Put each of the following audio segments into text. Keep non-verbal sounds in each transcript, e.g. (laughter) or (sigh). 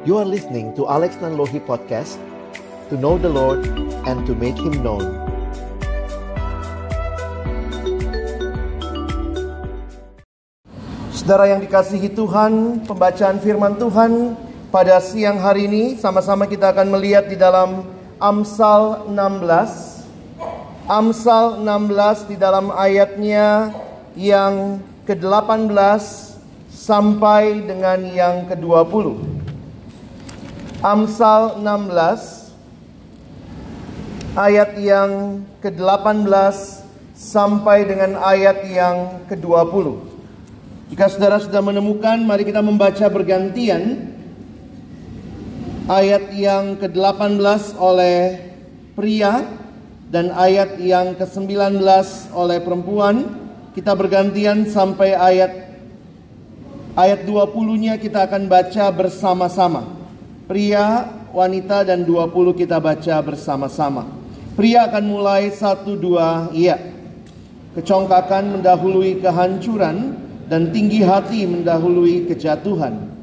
You are listening to Alex Nanlohi Podcast To know the Lord and to make Him known Saudara yang dikasihi Tuhan, pembacaan firman Tuhan pada siang hari ini sama-sama kita akan melihat di dalam Amsal 16. Amsal 16 di dalam ayatnya yang ke-18 sampai dengan yang ke-20. Amsal 16 ayat yang ke-18 sampai dengan ayat yang ke-20. Jika saudara sudah menemukan, mari kita membaca bergantian ayat yang ke-18 oleh pria dan ayat yang ke-19 oleh perempuan. Kita bergantian sampai ayat ayat 20-nya kita akan baca bersama-sama. Pria, wanita dan 20 kita baca bersama-sama. Pria akan mulai satu dua iya. Kecongkakan mendahului kehancuran dan tinggi hati mendahului kejatuhan.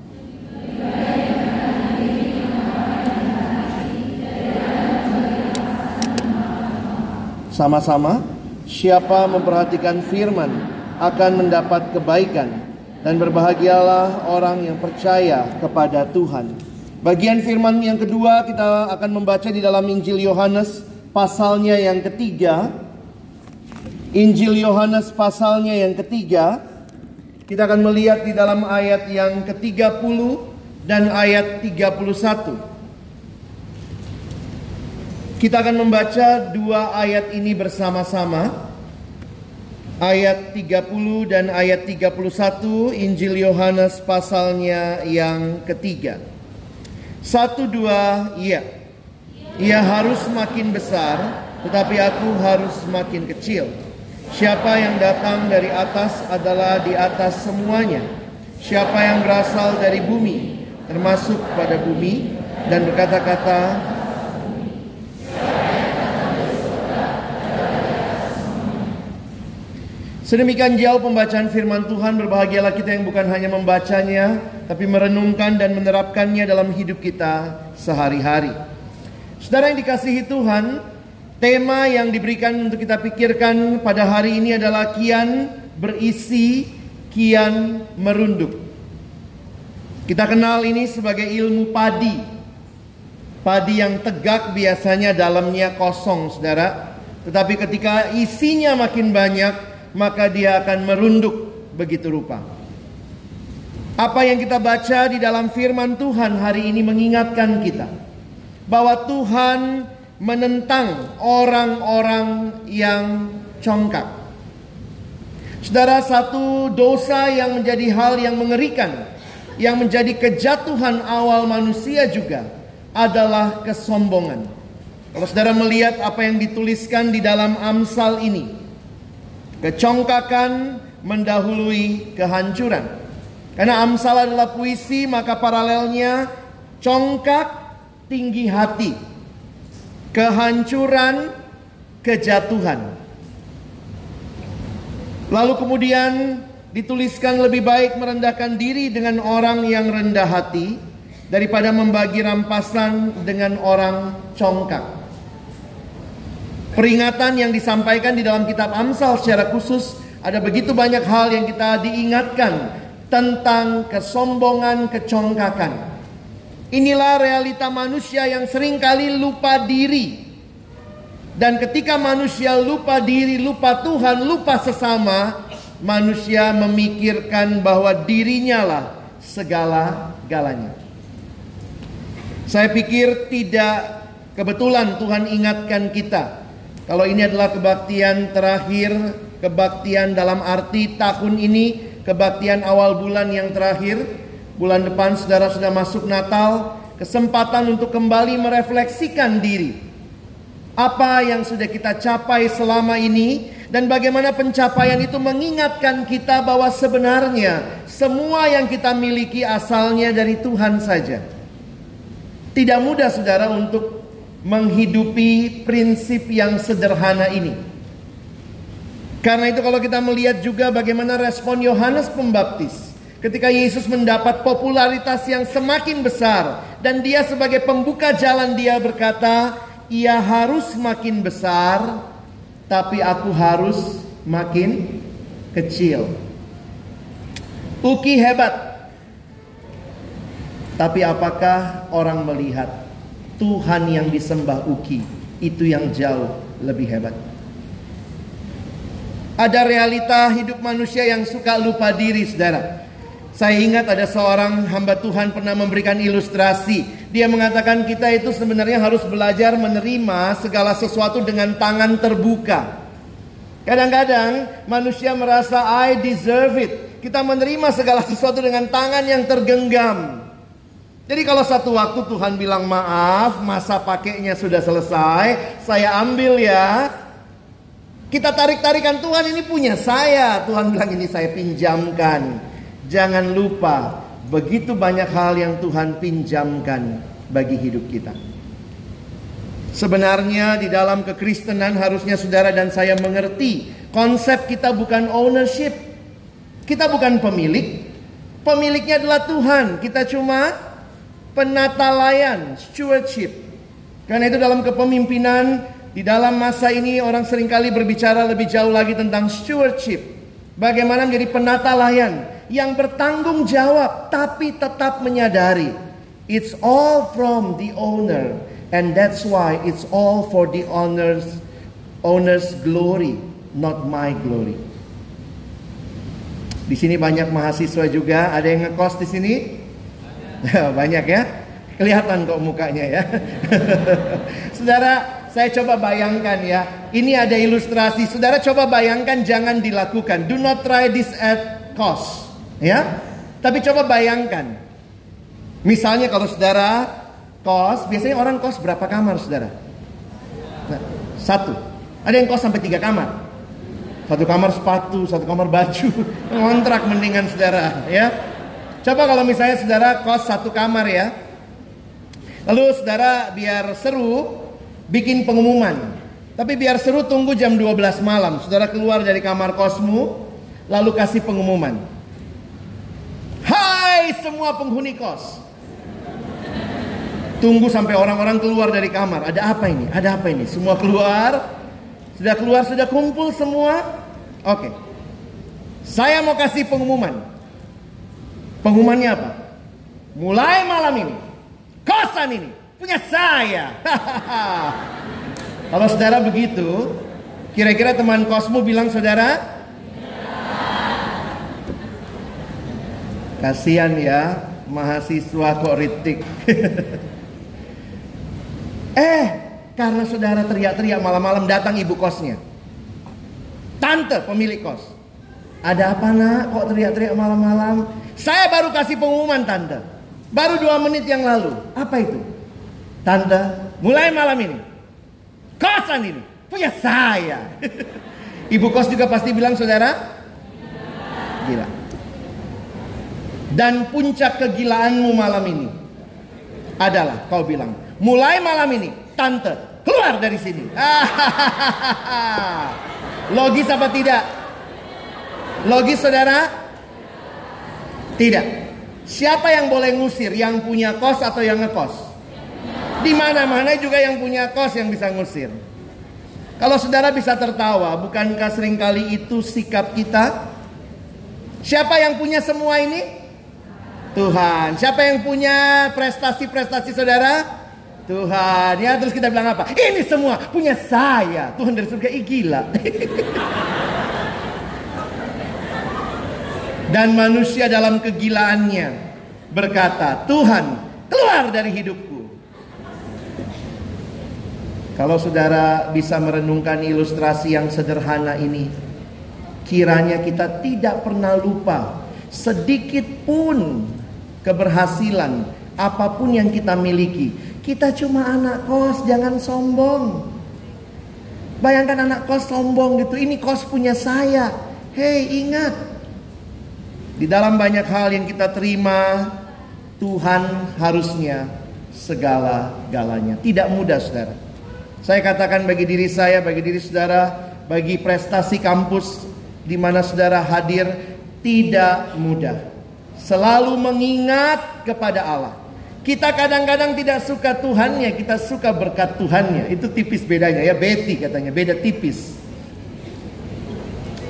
Sama-sama, siapa memperhatikan firman akan mendapat kebaikan dan berbahagialah orang yang percaya kepada Tuhan. Bagian firman yang kedua kita akan membaca di dalam Injil Yohanes pasalnya yang ketiga. Injil Yohanes pasalnya yang ketiga. Kita akan melihat di dalam ayat yang ke-30 dan ayat 31. Kita akan membaca dua ayat ini bersama-sama. Ayat 30 dan ayat 31 Injil Yohanes pasalnya yang ketiga. Satu dua iya. Ia harus makin besar, tetapi aku harus makin kecil. Siapa yang datang dari atas adalah di atas semuanya. Siapa yang berasal dari bumi, termasuk pada bumi, dan berkata-kata, Sedemikian jauh pembacaan firman Tuhan berbahagialah kita yang bukan hanya membacanya tapi merenungkan dan menerapkannya dalam hidup kita sehari-hari. Saudara yang dikasihi Tuhan, tema yang diberikan untuk kita pikirkan pada hari ini adalah kian berisi, kian merunduk. Kita kenal ini sebagai ilmu padi. Padi yang tegak biasanya dalamnya kosong, Saudara. Tetapi ketika isinya makin banyak, maka dia akan merunduk begitu rupa. Apa yang kita baca di dalam firman Tuhan hari ini mengingatkan kita bahwa Tuhan menentang orang-orang yang congkak. Saudara, satu dosa yang menjadi hal yang mengerikan, yang menjadi kejatuhan awal manusia juga adalah kesombongan. Kalau saudara melihat apa yang dituliskan di dalam Amsal ini, Kecongkakan mendahului kehancuran. Karena Amsal adalah puisi, maka paralelnya congkak tinggi hati. Kehancuran, kejatuhan. Lalu kemudian dituliskan lebih baik merendahkan diri dengan orang yang rendah hati daripada membagi rampasan dengan orang congkak. Peringatan yang disampaikan di dalam kitab Amsal secara khusus ada begitu banyak hal yang kita diingatkan tentang kesombongan, kecongkakan. Inilah realita manusia yang sering kali lupa diri. Dan ketika manusia lupa diri, lupa Tuhan, lupa sesama, manusia memikirkan bahwa dirinya lah segala-galanya. Saya pikir tidak kebetulan Tuhan ingatkan kita kalau ini adalah kebaktian terakhir, kebaktian dalam arti tahun ini, kebaktian awal bulan yang terakhir, bulan depan saudara sudah masuk Natal, kesempatan untuk kembali merefleksikan diri. Apa yang sudah kita capai selama ini dan bagaimana pencapaian itu mengingatkan kita bahwa sebenarnya semua yang kita miliki asalnya dari Tuhan saja. Tidak mudah saudara untuk menghidupi prinsip yang sederhana ini. Karena itu kalau kita melihat juga bagaimana respon Yohanes Pembaptis Ketika Yesus mendapat popularitas yang semakin besar dan dia sebagai pembuka jalan dia berkata, "Ia harus makin besar, tapi aku harus makin kecil." Uki hebat. Tapi apakah orang melihat Tuhan yang disembah Uki itu yang jauh lebih hebat? Ada realita hidup manusia yang suka lupa diri, saudara. Saya ingat ada seorang hamba Tuhan pernah memberikan ilustrasi. Dia mengatakan kita itu sebenarnya harus belajar menerima segala sesuatu dengan tangan terbuka. Kadang-kadang manusia merasa I deserve it. Kita menerima segala sesuatu dengan tangan yang tergenggam. Jadi kalau satu waktu Tuhan bilang maaf, masa pakainya sudah selesai, saya ambil ya. Kita tarik-tarikan Tuhan ini punya saya. Tuhan bilang ini saya pinjamkan. Jangan lupa, begitu banyak hal yang Tuhan pinjamkan bagi hidup kita. Sebenarnya di dalam kekristenan harusnya saudara dan saya mengerti konsep kita bukan ownership. Kita bukan pemilik. Pemiliknya adalah Tuhan. Kita cuma penata layan, stewardship. Karena itu dalam kepemimpinan di dalam masa ini orang sering kali berbicara lebih jauh lagi tentang stewardship. Bagaimana menjadi penata layan yang bertanggung jawab tapi tetap menyadari it's all from the owner and that's why it's all for the owner's owner's glory not my glory. Di sini banyak mahasiswa juga, ada yang ngekos di sini? (laughs) banyak ya. Kelihatan kok mukanya ya. (laughs) Saudara, saya coba bayangkan ya. Ini ada ilustrasi. Saudara coba bayangkan jangan dilakukan. Do not try this at cost. Ya, tapi coba bayangkan. Misalnya kalau saudara kos, biasanya orang kos berapa kamar saudara? Satu. Ada yang kos sampai tiga kamar. Satu kamar sepatu, satu kamar baju, (laughs) kontrak mendingan saudara, ya. Coba kalau misalnya saudara kos satu kamar ya. Lalu saudara biar seru bikin pengumuman. Tapi biar seru tunggu jam 12 malam. Saudara keluar dari kamar kosmu lalu kasih pengumuman. Hai semua penghuni kos. Tunggu sampai orang-orang keluar dari kamar. Ada apa ini? Ada apa ini? Semua keluar. Sudah keluar, sudah kumpul semua. Oke. Saya mau kasih pengumuman. Pengumumannya apa? Mulai malam ini, kosan ini punya saya. (laughs) Kalau saudara begitu, kira-kira teman kosmu bilang saudara, (laughs) Kasihan ya mahasiswa kok ritik. (laughs) eh, karena saudara teriak-teriak malam-malam datang ibu kosnya. Tante pemilik kos. Ada apa nak kok teriak-teriak malam-malam? Saya baru kasih pengumuman tante. Baru dua menit yang lalu. Apa itu? Tante, mulai malam ini. Kosan ini punya saya. (laughs) Ibu kos juga pasti bilang saudara. Gila. Dan puncak kegilaanmu malam ini adalah kau bilang, mulai malam ini, tante, keluar dari sini. (laughs) Logis apa tidak? Logis saudara? Tidak. Siapa yang boleh ngusir? Yang punya kos atau yang ngekos? Di mana-mana juga yang punya kos yang bisa ngusir. Kalau saudara bisa tertawa, bukankah sering kali itu sikap kita? Siapa yang punya semua ini? Tuhan. Siapa yang punya prestasi-prestasi saudara? Tuhan. Ya terus kita bilang apa? Ini semua punya saya. Tuhan dari surga, ih gila. (laughs) Dan manusia dalam kegilaannya berkata, Tuhan keluar dari hidupku. Kalau saudara bisa merenungkan ilustrasi yang sederhana ini, kiranya kita tidak pernah lupa sedikit pun keberhasilan, apa pun yang kita miliki. Kita cuma anak kos, jangan sombong. Bayangkan anak kos sombong gitu, ini kos punya saya. Hei, ingat. Di dalam banyak hal yang kita terima, Tuhan harusnya segala-galanya. Tidak mudah, saudara. Saya katakan bagi diri saya, bagi diri saudara, bagi prestasi kampus di mana saudara hadir, tidak mudah Selalu mengingat kepada Allah. Kita kadang-kadang tidak suka Tuhannya, kita suka berkat Tuhannya. Itu tipis bedanya ya, Betty katanya, beda tipis.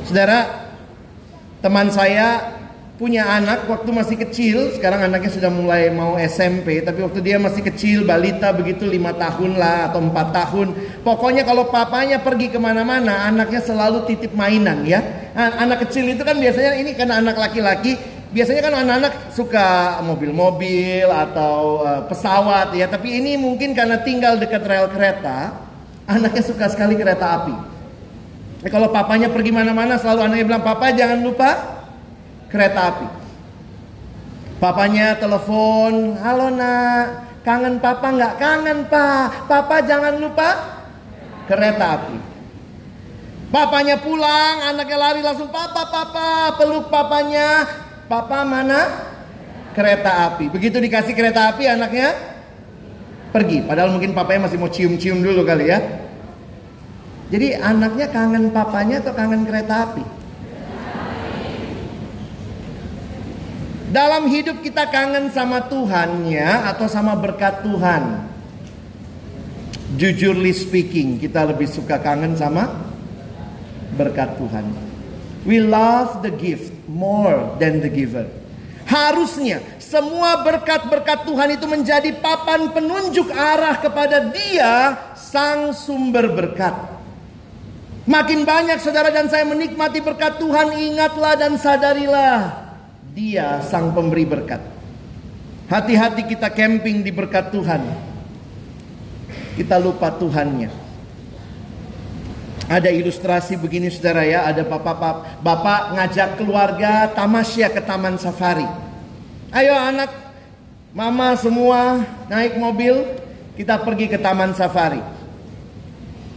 Saudara, teman saya punya anak waktu masih kecil, sekarang anaknya sudah mulai mau SMP, tapi waktu dia masih kecil, balita begitu lima tahun lah atau empat tahun. Pokoknya kalau papanya pergi ke mana-mana, anaknya selalu titip mainan ya. Anak kecil itu kan biasanya ini karena anak laki-laki, biasanya kan anak-anak suka mobil-mobil atau uh, pesawat ya. Tapi ini mungkin karena tinggal dekat rel kereta, anaknya suka sekali kereta api. Ya, kalau papanya pergi mana-mana selalu anaknya bilang, papa jangan lupa kereta api. Papanya telepon, halo nak, kangen papa nggak? Kangen pak, papa jangan lupa kereta api. Papanya pulang, anaknya lari langsung papa papa peluk papanya. Papa mana? Kereta api. Begitu dikasih kereta api anaknya pergi. Padahal mungkin papanya masih mau cium-cium dulu kali ya. Jadi anaknya kangen papanya atau kangen kereta api? Dalam hidup kita kangen sama Tuhannya atau sama berkat Tuhan? Jujurly speaking, kita lebih suka kangen sama berkat Tuhan. We love the gift more than the giver. Harusnya semua berkat-berkat Tuhan itu menjadi papan penunjuk arah kepada Dia, Sang Sumber berkat. Makin banyak saudara dan saya menikmati berkat Tuhan, ingatlah dan sadarilah dia sang pemberi berkat. Hati-hati kita camping di berkat Tuhan. Kita lupa Tuhannya. Ada ilustrasi begini saudara ya, ada bapak, bapak ngajak keluarga tamasya ke taman safari. Ayo anak, mama semua naik mobil, kita pergi ke taman safari.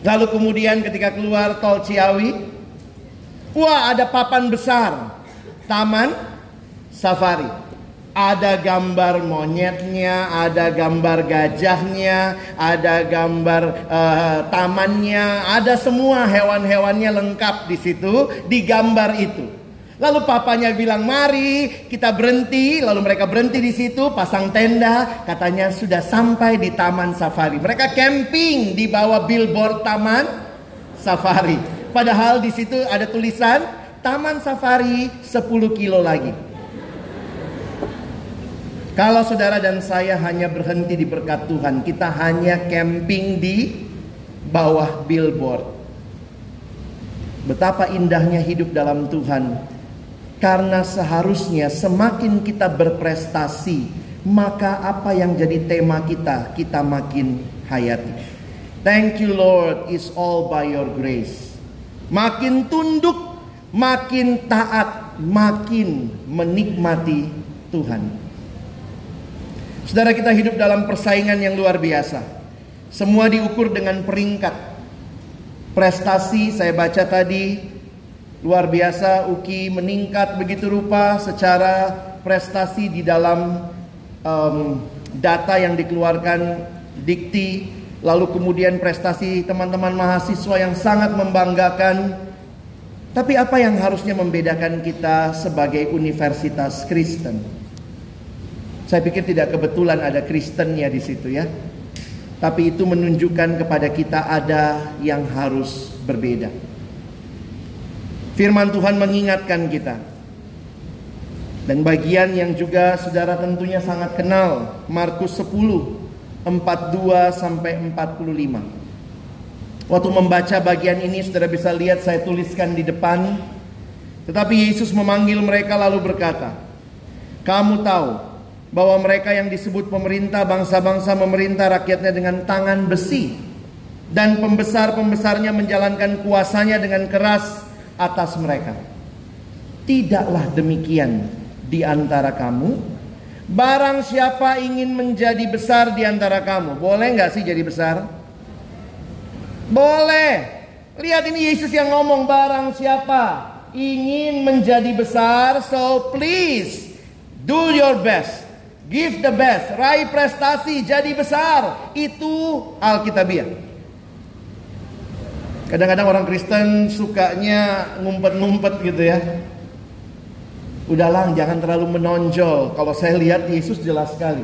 Lalu kemudian ketika keluar tol Ciawi, wah ada papan besar, taman safari. Ada gambar monyetnya, ada gambar gajahnya, ada gambar uh, tamannya, ada semua hewan-hewannya lengkap di situ, di gambar itu. Lalu papanya bilang, "Mari kita berhenti." Lalu mereka berhenti di situ, pasang tenda, katanya sudah sampai di taman safari. Mereka camping di bawah billboard taman safari. Padahal di situ ada tulisan Taman Safari 10 kilo lagi. Kalau saudara dan saya hanya berhenti di berkat Tuhan, kita hanya camping di bawah billboard. Betapa indahnya hidup dalam Tuhan. Karena seharusnya semakin kita berprestasi, maka apa yang jadi tema kita, kita makin hayati. Thank you Lord, is all by your grace. Makin tunduk, makin taat, makin menikmati Tuhan. Saudara kita hidup dalam persaingan yang luar biasa. Semua diukur dengan peringkat. Prestasi saya baca tadi luar biasa Uki meningkat begitu rupa secara prestasi di dalam um, data yang dikeluarkan Dikti lalu kemudian prestasi teman-teman mahasiswa yang sangat membanggakan tapi apa yang harusnya membedakan kita sebagai universitas Kristen? Saya pikir tidak kebetulan ada Kristennya di situ ya. Tapi itu menunjukkan kepada kita ada yang harus berbeda. Firman Tuhan mengingatkan kita. Dan bagian yang juga saudara tentunya sangat kenal, Markus 10 42 sampai 45. Waktu membaca bagian ini saudara bisa lihat saya tuliskan di depan. Tetapi Yesus memanggil mereka lalu berkata, "Kamu tahu bahwa mereka yang disebut pemerintah bangsa-bangsa memerintah rakyatnya dengan tangan besi dan pembesar-pembesarnya menjalankan kuasanya dengan keras atas mereka. Tidaklah demikian di antara kamu. Barang siapa ingin menjadi besar di antara kamu, boleh nggak sih jadi besar? Boleh. Lihat ini Yesus yang ngomong barang siapa ingin menjadi besar, so please do your best Give the best, raih prestasi, jadi besar. Itu Alkitabiah. Kadang-kadang orang Kristen sukanya ngumpet-ngumpet gitu ya. Udahlah, jangan terlalu menonjol. Kalau saya lihat Yesus jelas sekali.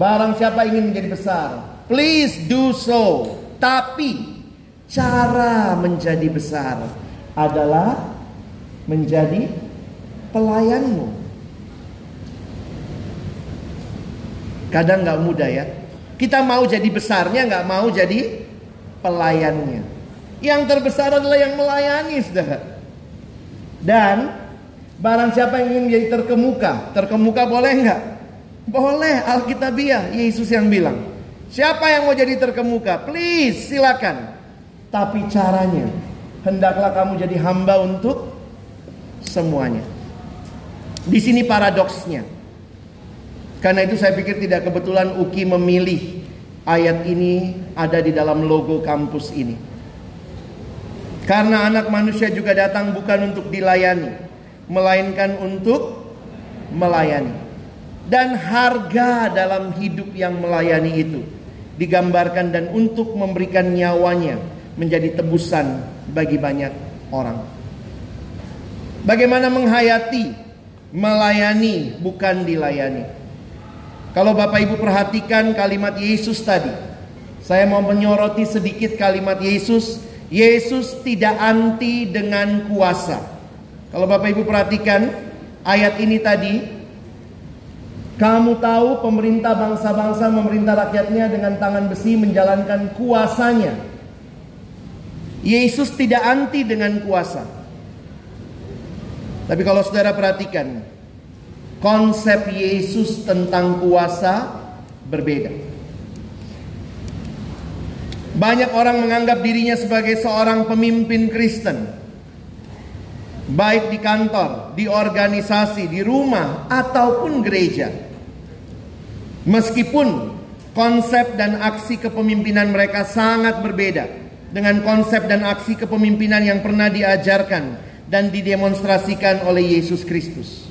Barang siapa ingin menjadi besar, please do so. Tapi cara menjadi besar adalah menjadi pelayanmu. Kadang nggak mudah ya. Kita mau jadi besarnya, nggak mau jadi pelayannya. Yang terbesar adalah yang melayani, saudara. Dan barang siapa yang ingin menjadi terkemuka, terkemuka boleh nggak? Boleh, Alkitabiah, Yesus yang bilang. Siapa yang mau jadi terkemuka? Please, silakan. Tapi caranya, hendaklah kamu jadi hamba untuk semuanya. Di sini paradoksnya. Karena itu saya pikir tidak kebetulan Uki memilih ayat ini ada di dalam logo kampus ini. Karena anak manusia juga datang bukan untuk dilayani, melainkan untuk melayani. Dan harga dalam hidup yang melayani itu digambarkan dan untuk memberikan nyawanya menjadi tebusan bagi banyak orang. Bagaimana menghayati, melayani bukan dilayani. Kalau Bapak Ibu perhatikan kalimat Yesus tadi, saya mau menyoroti sedikit kalimat Yesus. Yesus tidak anti dengan kuasa. Kalau Bapak Ibu perhatikan ayat ini tadi, kamu tahu pemerintah bangsa-bangsa memerintah rakyatnya dengan tangan besi menjalankan kuasanya. Yesus tidak anti dengan kuasa. Tapi kalau saudara perhatikan, konsep Yesus tentang kuasa berbeda. Banyak orang menganggap dirinya sebagai seorang pemimpin Kristen. Baik di kantor, di organisasi, di rumah, ataupun gereja. Meskipun konsep dan aksi kepemimpinan mereka sangat berbeda dengan konsep dan aksi kepemimpinan yang pernah diajarkan dan didemonstrasikan oleh Yesus Kristus.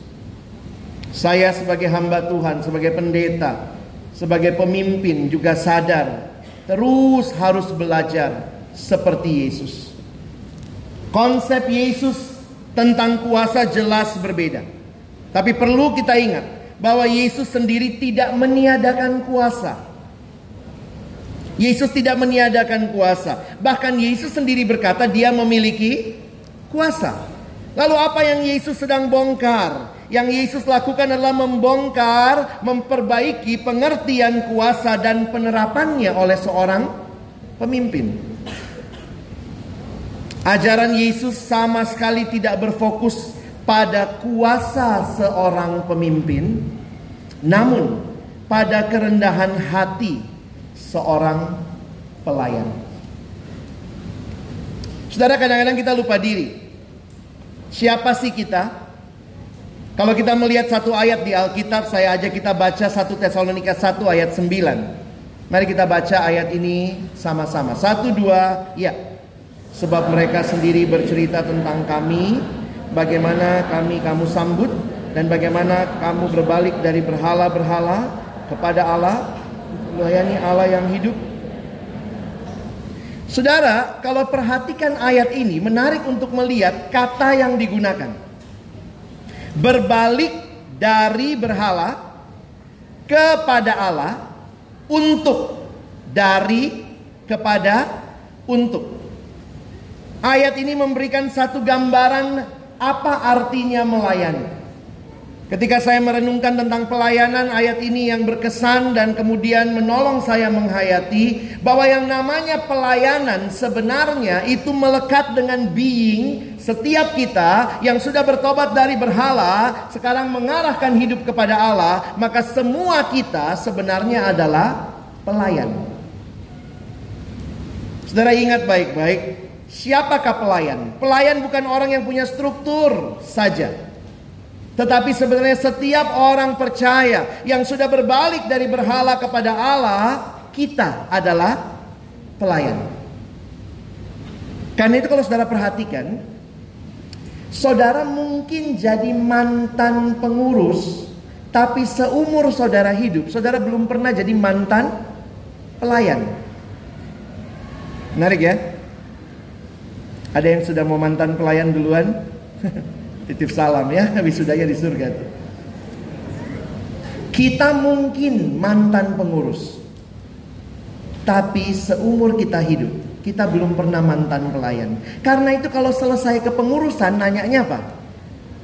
Saya sebagai hamba Tuhan, sebagai pendeta, sebagai pemimpin juga sadar terus harus belajar seperti Yesus. Konsep Yesus tentang kuasa jelas berbeda. Tapi perlu kita ingat bahwa Yesus sendiri tidak meniadakan kuasa. Yesus tidak meniadakan kuasa. Bahkan Yesus sendiri berkata dia memiliki kuasa. Lalu apa yang Yesus sedang bongkar? Yang Yesus lakukan adalah membongkar, memperbaiki pengertian kuasa dan penerapannya oleh seorang pemimpin. Ajaran Yesus sama sekali tidak berfokus pada kuasa seorang pemimpin, namun pada kerendahan hati seorang pelayan. Saudara, kadang-kadang kita lupa diri. Siapa sih kita? Kalau kita melihat satu ayat di Alkitab, saya ajak kita baca 1 Tesalonika 1 ayat 9. Mari kita baca ayat ini sama-sama. Satu, dua, ya. Sebab mereka sendiri bercerita tentang kami, bagaimana kami kamu sambut, dan bagaimana kamu berbalik dari berhala-berhala kepada Allah, melayani Allah yang hidup. Saudara, kalau perhatikan ayat ini, menarik untuk melihat kata yang digunakan. Berbalik dari berhala kepada Allah untuk dari kepada untuk. Ayat ini memberikan satu gambaran apa artinya melayani. Ketika saya merenungkan tentang pelayanan ayat ini yang berkesan dan kemudian menolong saya menghayati bahwa yang namanya pelayanan sebenarnya itu melekat dengan being setiap kita yang sudah bertobat dari berhala sekarang mengarahkan hidup kepada Allah, maka semua kita sebenarnya adalah pelayan. Saudara ingat baik-baik, siapakah pelayan? Pelayan bukan orang yang punya struktur saja. Tetapi sebenarnya setiap orang percaya yang sudah berbalik dari berhala kepada Allah, kita adalah pelayan. Karena itu kalau saudara perhatikan, saudara mungkin jadi mantan pengurus, tapi seumur saudara hidup, saudara belum pernah jadi mantan pelayan. Menarik ya? Ada yang sudah mau mantan pelayan duluan? (laughs) Titip salam ya, (laughs) wisudanya di surga tuh. Kita mungkin mantan pengurus. Tapi seumur kita hidup, kita belum pernah mantan pelayan. Karena itu kalau selesai kepengurusan, nanyanya apa?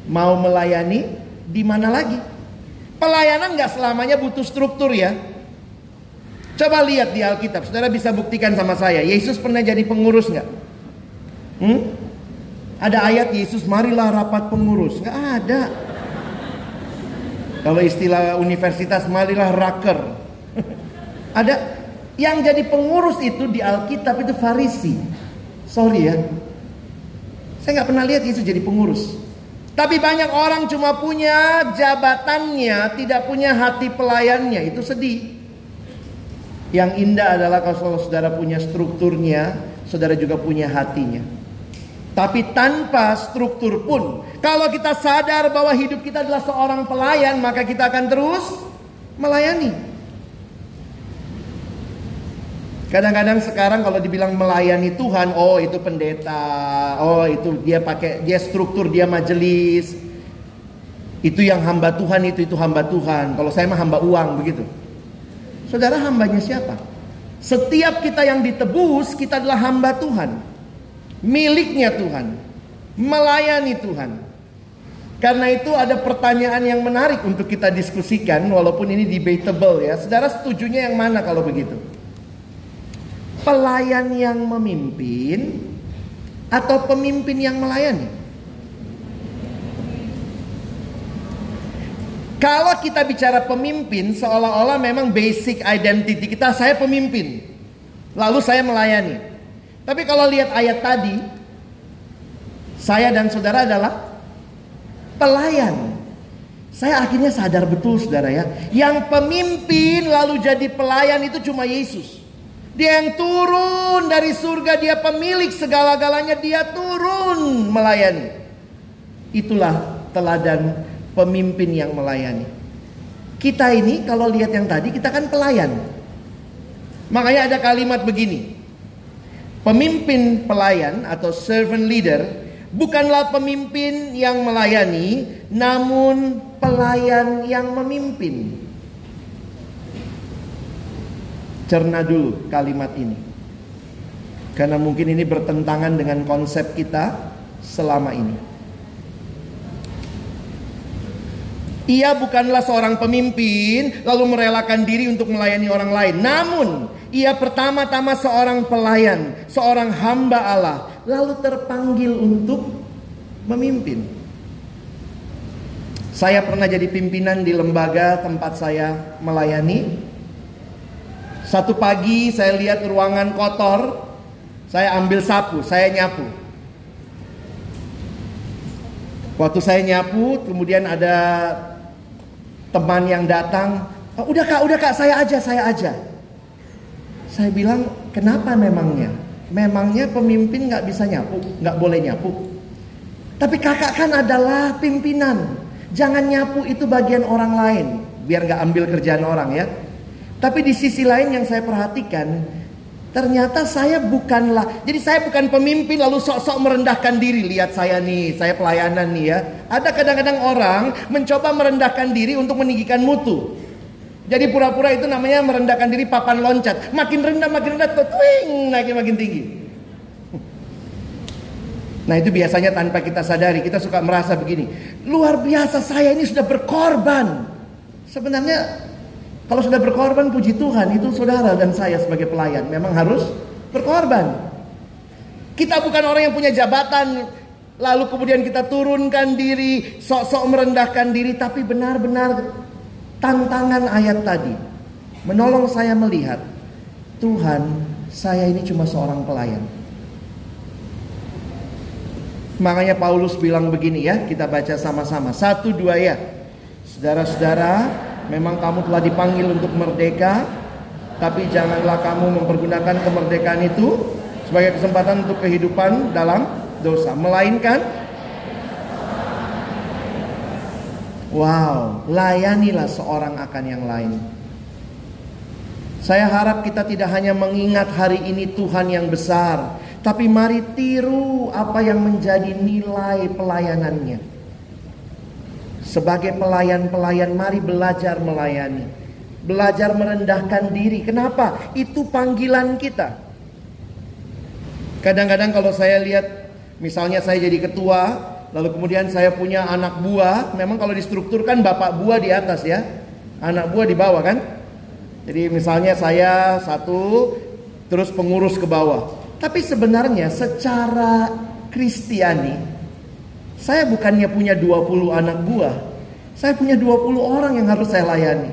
Mau melayani di mana lagi? Pelayanan nggak selamanya butuh struktur ya. Coba lihat di Alkitab, saudara bisa buktikan sama saya. Yesus pernah jadi pengurus nggak? Hmm? Ada ayat Yesus marilah rapat pengurus. Nggak ada. Kalau istilah universitas marilah raker. (laughs) ada yang jadi pengurus itu di Alkitab itu Farisi. Sorry ya. Saya nggak pernah lihat Yesus jadi pengurus. Tapi banyak orang cuma punya jabatannya, tidak punya hati pelayannya. Itu sedih. Yang indah adalah kalau saudara punya strukturnya, saudara juga punya hatinya. Tapi tanpa struktur pun, kalau kita sadar bahwa hidup kita adalah seorang pelayan, maka kita akan terus melayani. Kadang-kadang sekarang kalau dibilang melayani Tuhan, oh itu pendeta, oh itu dia pakai dia struktur dia majelis. Itu yang hamba Tuhan itu itu hamba Tuhan. Kalau saya mah hamba uang begitu. Saudara hambanya siapa? Setiap kita yang ditebus, kita adalah hamba Tuhan. Miliknya Tuhan. Melayani Tuhan. Karena itu ada pertanyaan yang menarik untuk kita diskusikan walaupun ini debatable ya. Saudara setujunya yang mana kalau begitu? Pelayan yang memimpin atau pemimpin yang melayani? Kalau kita bicara pemimpin, seolah-olah memang basic identity kita, saya pemimpin. Lalu saya melayani. Tapi kalau lihat ayat tadi, saya dan saudara adalah pelayan. Saya akhirnya sadar betul saudara ya. Yang pemimpin lalu jadi pelayan itu cuma Yesus. Dia yang turun dari surga, dia pemilik segala-galanya, dia turun melayani. Itulah teladan pemimpin yang melayani. Kita ini kalau lihat yang tadi, kita kan pelayan. Makanya ada kalimat begini. Pemimpin pelayan atau servant leader bukanlah pemimpin yang melayani, namun pelayan yang memimpin. Cerna dulu kalimat ini. Karena mungkin ini bertentangan dengan konsep kita selama ini. Ia bukanlah seorang pemimpin lalu merelakan diri untuk melayani orang lain. Namun, ia pertama-tama seorang pelayan, seorang hamba Allah, lalu terpanggil untuk memimpin. Saya pernah jadi pimpinan di lembaga tempat saya melayani. Satu pagi saya lihat ruangan kotor, saya ambil sapu, saya nyapu. Waktu saya nyapu, kemudian ada teman yang datang, oh, udah kak, udah kak, saya aja, saya aja. Saya bilang, kenapa memangnya? Memangnya pemimpin nggak bisa nyapu, nggak boleh nyapu. Tapi kakak kan adalah pimpinan. Jangan nyapu itu bagian orang lain, biar nggak ambil kerjaan orang ya. Tapi di sisi lain yang saya perhatikan, ternyata saya bukanlah, jadi saya bukan pemimpin lalu sok-sok merendahkan diri. Lihat saya nih, saya pelayanan nih ya. Ada kadang-kadang orang mencoba merendahkan diri untuk meninggikan mutu. Jadi pura-pura itu namanya merendahkan diri papan loncat. Makin rendah, makin rendah, twing, naiknya makin tinggi. Nah itu biasanya tanpa kita sadari, kita suka merasa begini. Luar biasa saya ini sudah berkorban. Sebenarnya kalau sudah berkorban puji Tuhan itu saudara dan saya sebagai pelayan memang harus berkorban. Kita bukan orang yang punya jabatan lalu kemudian kita turunkan diri, sok-sok merendahkan diri tapi benar-benar tantangan ayat tadi menolong saya melihat Tuhan, saya ini cuma seorang pelayan. Makanya Paulus bilang begini ya, kita baca sama-sama. Satu dua ya. Saudara-saudara, Memang kamu telah dipanggil untuk merdeka, tapi janganlah kamu mempergunakan kemerdekaan itu sebagai kesempatan untuk kehidupan dalam dosa, melainkan wow, layanilah seorang akan yang lain. Saya harap kita tidak hanya mengingat hari ini Tuhan yang besar, tapi mari tiru apa yang menjadi nilai pelayanannya. Sebagai pelayan-pelayan, mari belajar melayani, belajar merendahkan diri. Kenapa? Itu panggilan kita. Kadang-kadang, kalau saya lihat, misalnya saya jadi ketua, lalu kemudian saya punya anak buah. Memang, kalau distrukturkan, bapak buah di atas, ya, anak buah di bawah, kan? Jadi, misalnya saya satu, terus pengurus ke bawah. Tapi sebenarnya, secara Kristiani, saya bukannya punya 20 anak buah. Saya punya 20 orang yang harus saya layani.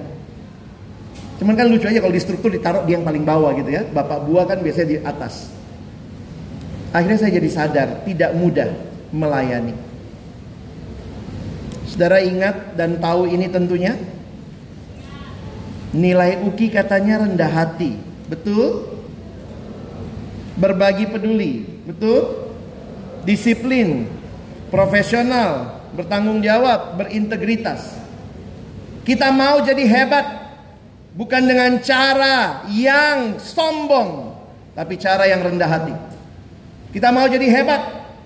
Cuman kan lucu aja kalau di struktur ditaruh di yang paling bawah gitu ya. Bapak buah kan biasanya di atas. Akhirnya saya jadi sadar tidak mudah melayani. Saudara ingat dan tahu ini tentunya Nilai UKI katanya rendah hati Betul? Berbagi peduli Betul? Disiplin profesional, bertanggung jawab, berintegritas. Kita mau jadi hebat bukan dengan cara yang sombong, tapi cara yang rendah hati. Kita mau jadi hebat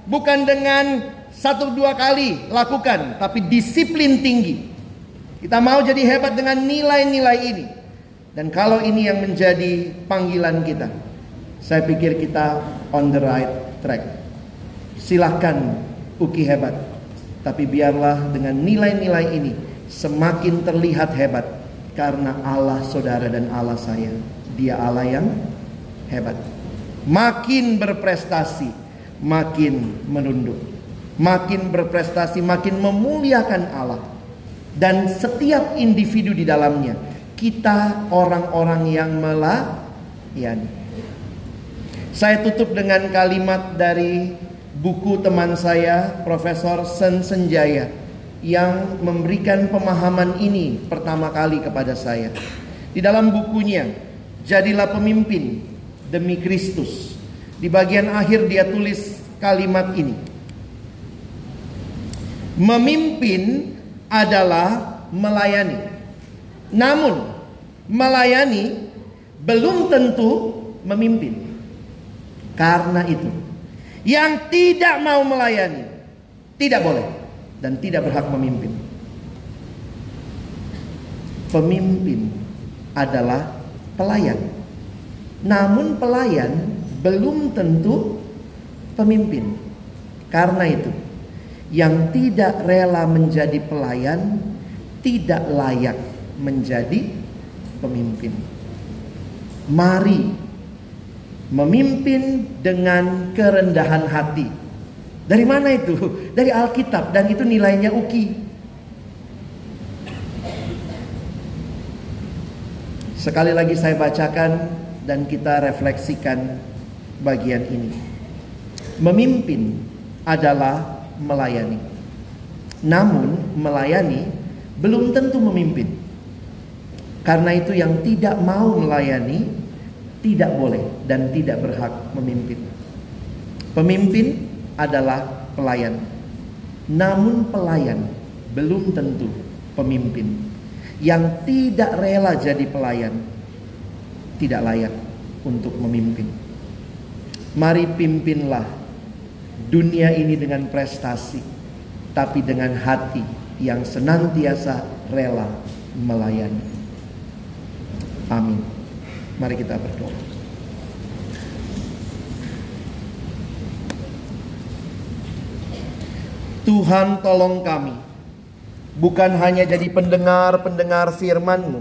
bukan dengan satu dua kali lakukan, tapi disiplin tinggi. Kita mau jadi hebat dengan nilai-nilai ini. Dan kalau ini yang menjadi panggilan kita, saya pikir kita on the right track. Silahkan Uki hebat. Tapi biarlah dengan nilai-nilai ini semakin terlihat hebat karena Allah saudara dan Allah saya. Dia Allah yang hebat. Makin berprestasi, makin menunduk. Makin berprestasi, makin memuliakan Allah. Dan setiap individu di dalamnya, kita orang-orang yang melayani. Saya tutup dengan kalimat dari buku teman saya Profesor Sen Senjaya yang memberikan pemahaman ini pertama kali kepada saya. Di dalam bukunya Jadilah Pemimpin Demi Kristus. Di bagian akhir dia tulis kalimat ini. Memimpin adalah melayani. Namun melayani belum tentu memimpin. Karena itu yang tidak mau melayani tidak boleh dan tidak berhak memimpin. Pemimpin adalah pelayan. Namun pelayan belum tentu pemimpin. Karena itu, yang tidak rela menjadi pelayan tidak layak menjadi pemimpin. Mari Memimpin dengan kerendahan hati. Dari mana itu? Dari Alkitab dan itu nilainya uki. Sekali lagi saya bacakan dan kita refleksikan bagian ini. Memimpin adalah melayani. Namun melayani belum tentu memimpin. Karena itu yang tidak mau melayani tidak boleh dan tidak berhak memimpin. Pemimpin adalah pelayan. Namun pelayan belum tentu pemimpin. Yang tidak rela jadi pelayan tidak layak untuk memimpin. Mari pimpinlah dunia ini dengan prestasi, tapi dengan hati yang senantiasa rela melayani. Amin. Mari kita berdoa. Tuhan tolong kami. Bukan hanya jadi pendengar-pendengar firman-Mu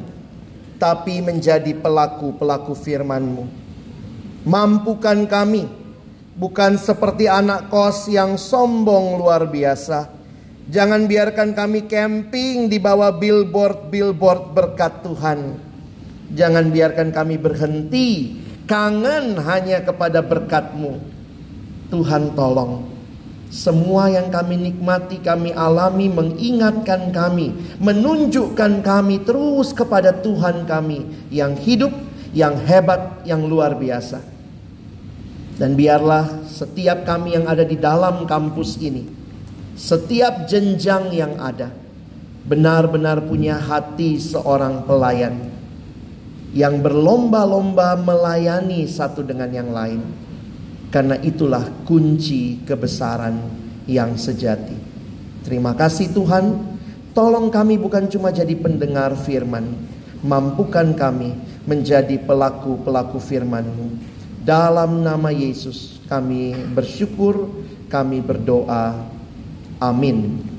Tapi menjadi pelaku-pelaku firman-Mu. Mampukan kami Bukan seperti anak kos yang sombong luar biasa. Jangan biarkan kami camping di bawah billboard-billboard berkat Tuhan Jangan biarkan kami berhenti kangen hanya kepada berkat-Mu. Tuhan tolong. Semua yang kami nikmati, kami alami, mengingatkan kami, menunjukkan kami terus kepada Tuhan kami yang hidup, yang hebat, yang luar biasa. Dan biarlah setiap kami yang ada di dalam kampus ini, setiap jenjang yang ada, benar-benar punya hati seorang pelayan yang berlomba-lomba melayani satu dengan yang lain. Karena itulah kunci kebesaran yang sejati. Terima kasih Tuhan. Tolong kami bukan cuma jadi pendengar firman, mampukan kami menjadi pelaku-pelaku firman-Mu. Dalam nama Yesus kami bersyukur, kami berdoa. Amin.